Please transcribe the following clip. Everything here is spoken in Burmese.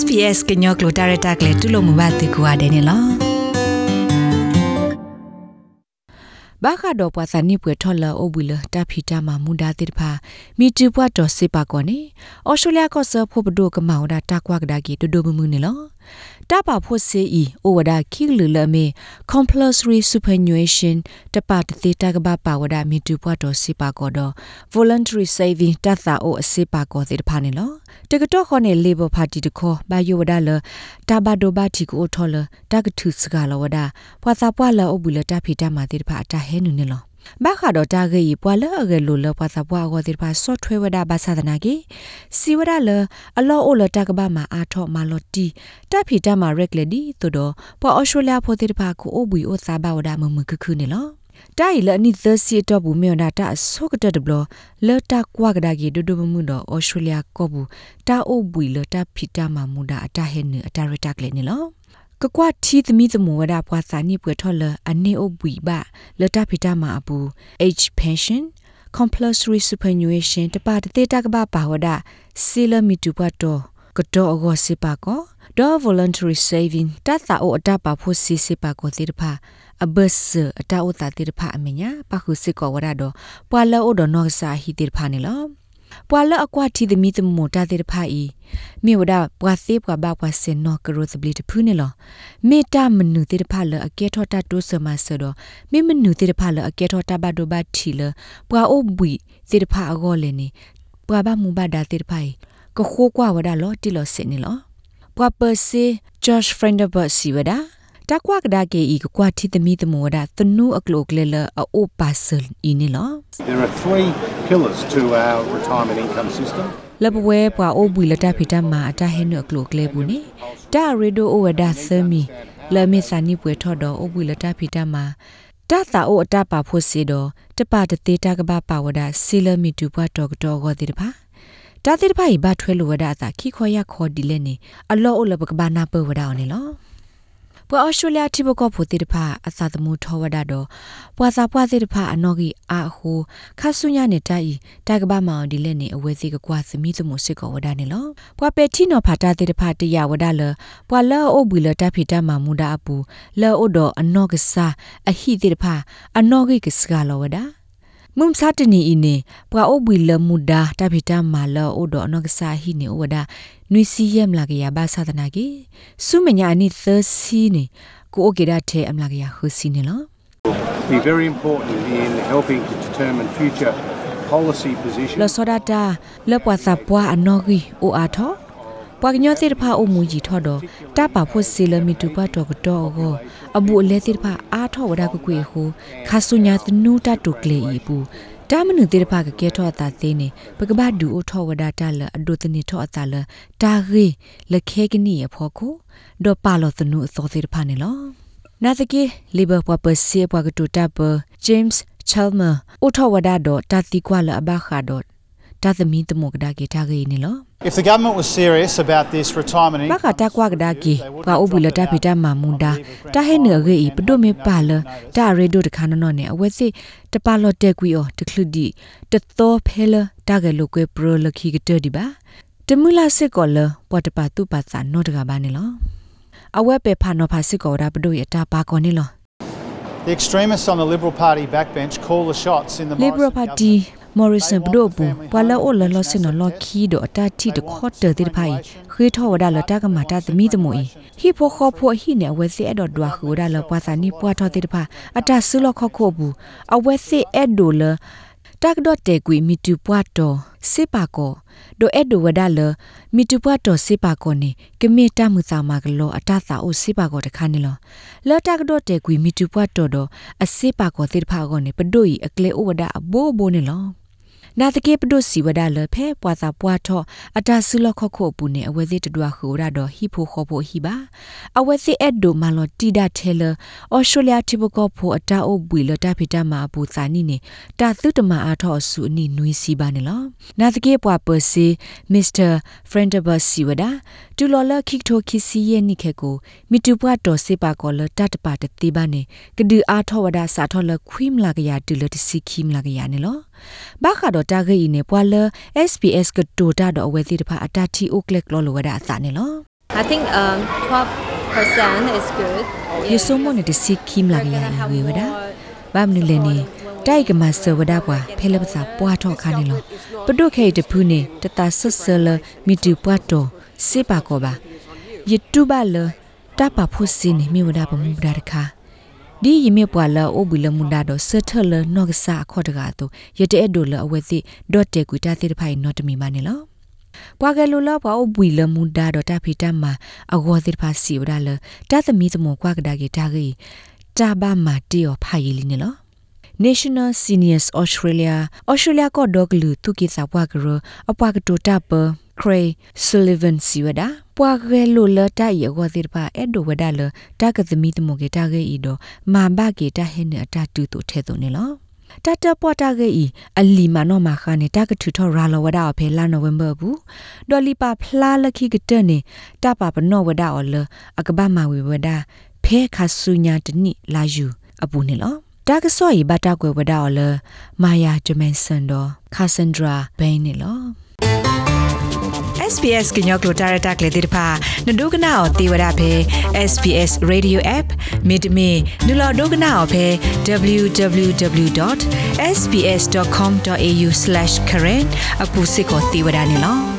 SPS ကညောကလိုတာရတာကလေတူလို့မဘာတေကွာတယ်နော်ဘာခါတော့ပွားစနိပွေထော်လာအိုဘူးလတာဖီတာမမူဒါတိတဖာမီတူပွားတော့စေပါကောနေအော်စတြေးလျကောဆာဖို့ဘဒိုကမောင်ဒါတာကွာကဒါကီဒဒိုမမှုနေလော တပါဖို့စေဤအိုဝဒါခိလူလမေ compulsory superannuation တပါတသေးတကဘာပါဝဒါမီတူပွားတော့စေပါကောတော့ voluntary saving တသအိုအစေပါကောတိတဖာနေလောတကတော့ခေါနေ labor party တခေါ်ဘာယိုဝဒါလတဘာဒိုဘာတီကိုထော်လတကထုစကလဝဒါပွာစာပွာလအဘူးလတဖီတမတိတဖာအတဟဲနုနေလော ဘာခါတော့တာဂေပွာလအဂေလိုလပွာစာပွာအောတိတဖာဆော့ထွဲဝဒါဘာသာဒနာကေစီဝဒါလအလောအိုလတကဘာမာအာထောမာလော်တီတဖီတမရက်လက်ဒီတိုတော့ပွာအော်စတြေးလျဖိုတိတဖာကိုအိုဘီအိုစာဘာဝဒါမမကခုနေလောတိုင်လနိသစီတော့ဘူးမြေနာတာဆုကတဲ့ဘလလတာကွာကဒါကြီးဒိုဒိုမှုတော့ဩစတြေးလျကောဘူးတာအိုဘွီလတာဖီတာမမူဒါအတဟဲနေအတရတက်လေနေလော ကကွာတီသမီသမဝဒပွားစာနိပွေထော်လအနေအိုဘွီဘာလတာဖီတာမအပူ age pension compulsory superannuation တပါတတေတကဘာပါဝဒဆီလမီတူပတ်တော့ကတော့အကောစစ်ပါကောဒေါ် voluntary saving တတ်တာအိုအတပါဖို့စီစစ်ပါကောတိတဖာအဘစအတာဥတာတိရဖာအမညာပခုစစ်ကောဝရတော့ပွာလောအိုဒနောဆာဟီတိရဖာနေလော ပွာလအကွာတီသမီသမမိုတာတိရဖာဤမြေဝဒပွာသေးပွာဘပွာစင်နောကရိုသဘလီတဖူးနေလောမေတာမနုတိရဖာလအကဲထောတာတိုးဆမဆတော့မေမနုတိရဖာလအကဲထောတာဘဒိုဘထီလပွာအိုဘွီတိရဖာအကောလေနေပွာဘမူဘဒါတိရဖာကခိုးကွာဝဒလောတီလောစင်နေလောပွာပစေ Josh Frienderberg စီဝဒါ တကွာကဒါကေဤကွာတိသမီတမောဒသနုအကလုကလေလအိုပါဆယ်ဤနေလော There are three pillars to our retirement income system. လဘဝဲပွာအိုဘွီလတာဖီတမာအတဟဲနုအကလုကလေဘူးနေတာရေဒိုအိုဝဒါသမီလမေစာနိပွေထော်တော့အိုဘွီလတာဖီတမာတသာအိုအတပါဖို့စီတော့တပတသေးတကပပါဝဒဆီလမီတူဘွားတော်တော်ကိုတိတဖာတာတိတဖာဤဘထွဲလိုဝဒအသာခိခေါ်ရခေါ်ဒီလဲနေအလောအိုလဘကဘာနာပဝဒအောင်နေလော ပွာအော်စတြေးလျတိဘကောဖိုတိတဖာအသာသမူထောဝဒတော့ပွာစာပွာတိတဖာအနော်ဂီအာဟိုခါဆုညာနေတိုင်တိုက်ကဘာမောင်ဒီလက်နေအဝဲစီကကွာစမီသမူစစ်ကောဝဒနေလောပွာပေတီနော်ဖာတာတိတဖာတရဝဒလပွာလောအိုဘီလတာဖီတာမမူဒါအပူလောအိုတော့အနော်ကစားအဟိတိတဖာအနော်ဂီကစကလောဝဒါ မုံစာတနီအင်းနေပွာအိုဘီလမူဒါတဖီတာမာလောအိုတော့အနော်ကစားဟိနေဝဒါနွီစီယမ်လာကရဘာသာဒနာကေဆုမညာနိသစီနေကိုအိုကေဒါထဲအမလာကရခုစီနေလော Be very important in helping to determine future policy လော positions. စောဒတာလောပွာစာပွာအနော်ဂီအိုအာထော ပွာကညောတိတဖာအိုမူကြီးထောတော့တပါဖို့စီလမီတူပတ်တော့ကတော့ကိုအဘူအလဲတိတဖာအာထောဝဒကကွေဟူခါဆုညာတနူတတုကလေဤပူတာမနုတိတဖာကကဲထောတာသေးနေပကပဒူအိုထောဝဒတာလအဒုတနေထောအတာလတာရီလခဲကနီရဖို့ကိုဒေါ်ပါလောတနုအစောတိတဖာနေလောနာတကေလီဘာပွားပစီပွားကတူတာပဂျေးမ့်ချယ်မာအိုထောဝဒတော့တာတိကွာလအဘခါတော့ တာသမီတမောကဒါကေတာကေနေလော If the government was serious about this retirement ဘ income, ကတာကွာကဒါကီဘာအိုဘူးလတာဖီတာမာမူဒါတာဟဲနေရေဤပဒိုမေပါလတာရေဒိုတခါနော်နော်နေအဝဲစစ်တပါလော့တက်ကွီအောတခလူဒီတသောဖဲလတာကလုကွေပရလခီကတဒီပါတမူလာစစ်ကောလပေါ်တပါသူပါစာနော့တကပါနေလောအဝဲပေဖာနော်ဖာစစ်ကောဒါပဒိုရတာပါကောနေလော the extremists on the Liberal Party backbench call the shots in the Liberal Morrison Party government. Morrison ဘဒိုဘူးဘလာအိုလလစနလခီဒိုအတာတီတခေါ်တဲ့တိဖိုင်ခေထောဝဒါလတာကမာတာသမီသမွေဟီဖိုခေါ်ဖိုဟီနေဝဲစီအဲ့တော့ဒွာခူဒါလပွာစာနီပွာထောတိတဖာအတာဆူလခခုဘူးအဝဲစီအဲ့ဒိုလတက်တော့တဲကွီမီတူပွားတော်စေပါကောဒိုအဲ့ဒိုဝဒါလမီတူပွားတော်စေပါကောနေကမေတမှုစာမကလောအတသာအိုစေပါကောတခါနေလောလောတက်တော့တဲကွီမီတူပွားတော်တော့အစေပါကောတိတဖာကောနေပဒိုဤအကလေအိုဝဒါအဘိုးဘိုးနေလော နာတကေပဒုစီဝဒါလဖဲပွာစာပွာထောအတဆုလခခုပူနေအဝဲစီတတွာခူရတော့ဟိဖိုခောဖို့ဟိပါအဝဲစီအက်ဒိုမာလောတီဒတ်ထဲလအော်စတြေးလျတိဘကောဖို့အတာအိုဘွေလတာဖီတာမာပူစာနီနေတာသုတမအားထောဆူအနီနွီစီပါနေလောနာတကေပွာပစီမစ္စတာဖရန်ဒဘစီဝဒါတူလော်လခိကထိုခိစီရဲ့နိခေကိုမီတူပွားတော်စေပါကောလတတ်ပါတတိပါနေကဒူအားထောဝဒါစာထောလခွိမလာကရတူလတစီခိမလာကရနေလောဘာခါတော့တာဂိနေပွာလ SPS ကတိုတာတော့အဝဲစီတဖာအတတီအိုကလက်ကလောလိုဝဒါအစနေလော I think um 12% is good. ယေဆိုမွန်တဲ့စီခိမလာကရဝေဝဒဘာမနလေနေတိုက်ကမဆဝဒပွားဖဲလပစာပွားတော့ခါနေလောပဒုခေတဖူးနေတတဆဆလမီတူပွားတော့စေပါကောပါယတူပါလတပဖို့စင်းနေမိဝဒပမှုဒါတခါ ဒီယမေပွာလာအိုဘူးလမွန်ဒါတော့ဆထလနော့ကစာခေါ်တကာတော့ယတဲ့ဒိုလအဝဲစီဒေါ့တေကွီတာတိဖိုင်နော့တမီမနေလောပွာကလူလောပွာအိုဘူးလမွန်ဒါတော့တဖီတမအဂောတိဖာစီဝဒါလတသမီသမကွာကဒါကေတာဂီတာဘာမာတီယောဖာယီလီနေလော National Seniors Australia Australia ko dog lu tu ki sa wa gro apwa ka to ta pa Cray Sullivan siwada pwa ge lo la ta ye go dir pa e do wada la ta ka thmi tmo ge ta ge i do ma ba ge ta he ne ata tu to the to ne lo တတပွားတာကေဤအလီမနောမခါနေတကထူထောရာလဝဒအဖေလာနိုဝင်ဘာဘူးဒေါ်လီပါဖလာလခိကတနေတပပနောဝဒအော်လအကဘာမဝေဝဒဖဲခါဆုညာတနိလာယူအပူနေလောတာကစောဤဘတာကွယ်ဝဒအော်လမာယာဂျမန်ဆန်ဒေါ်ခါဆန်ဒရာဘိန်းနေလော SPS ကညောကလိုတာရတာကလေးတိဖာနဒုကနာအောတေဝရဖဲ SPS Radio App မိတမီနူလာဒုကနာအောဖဲ www.sps.com.au/current အခုစစ်ကိုတေဝရနေလော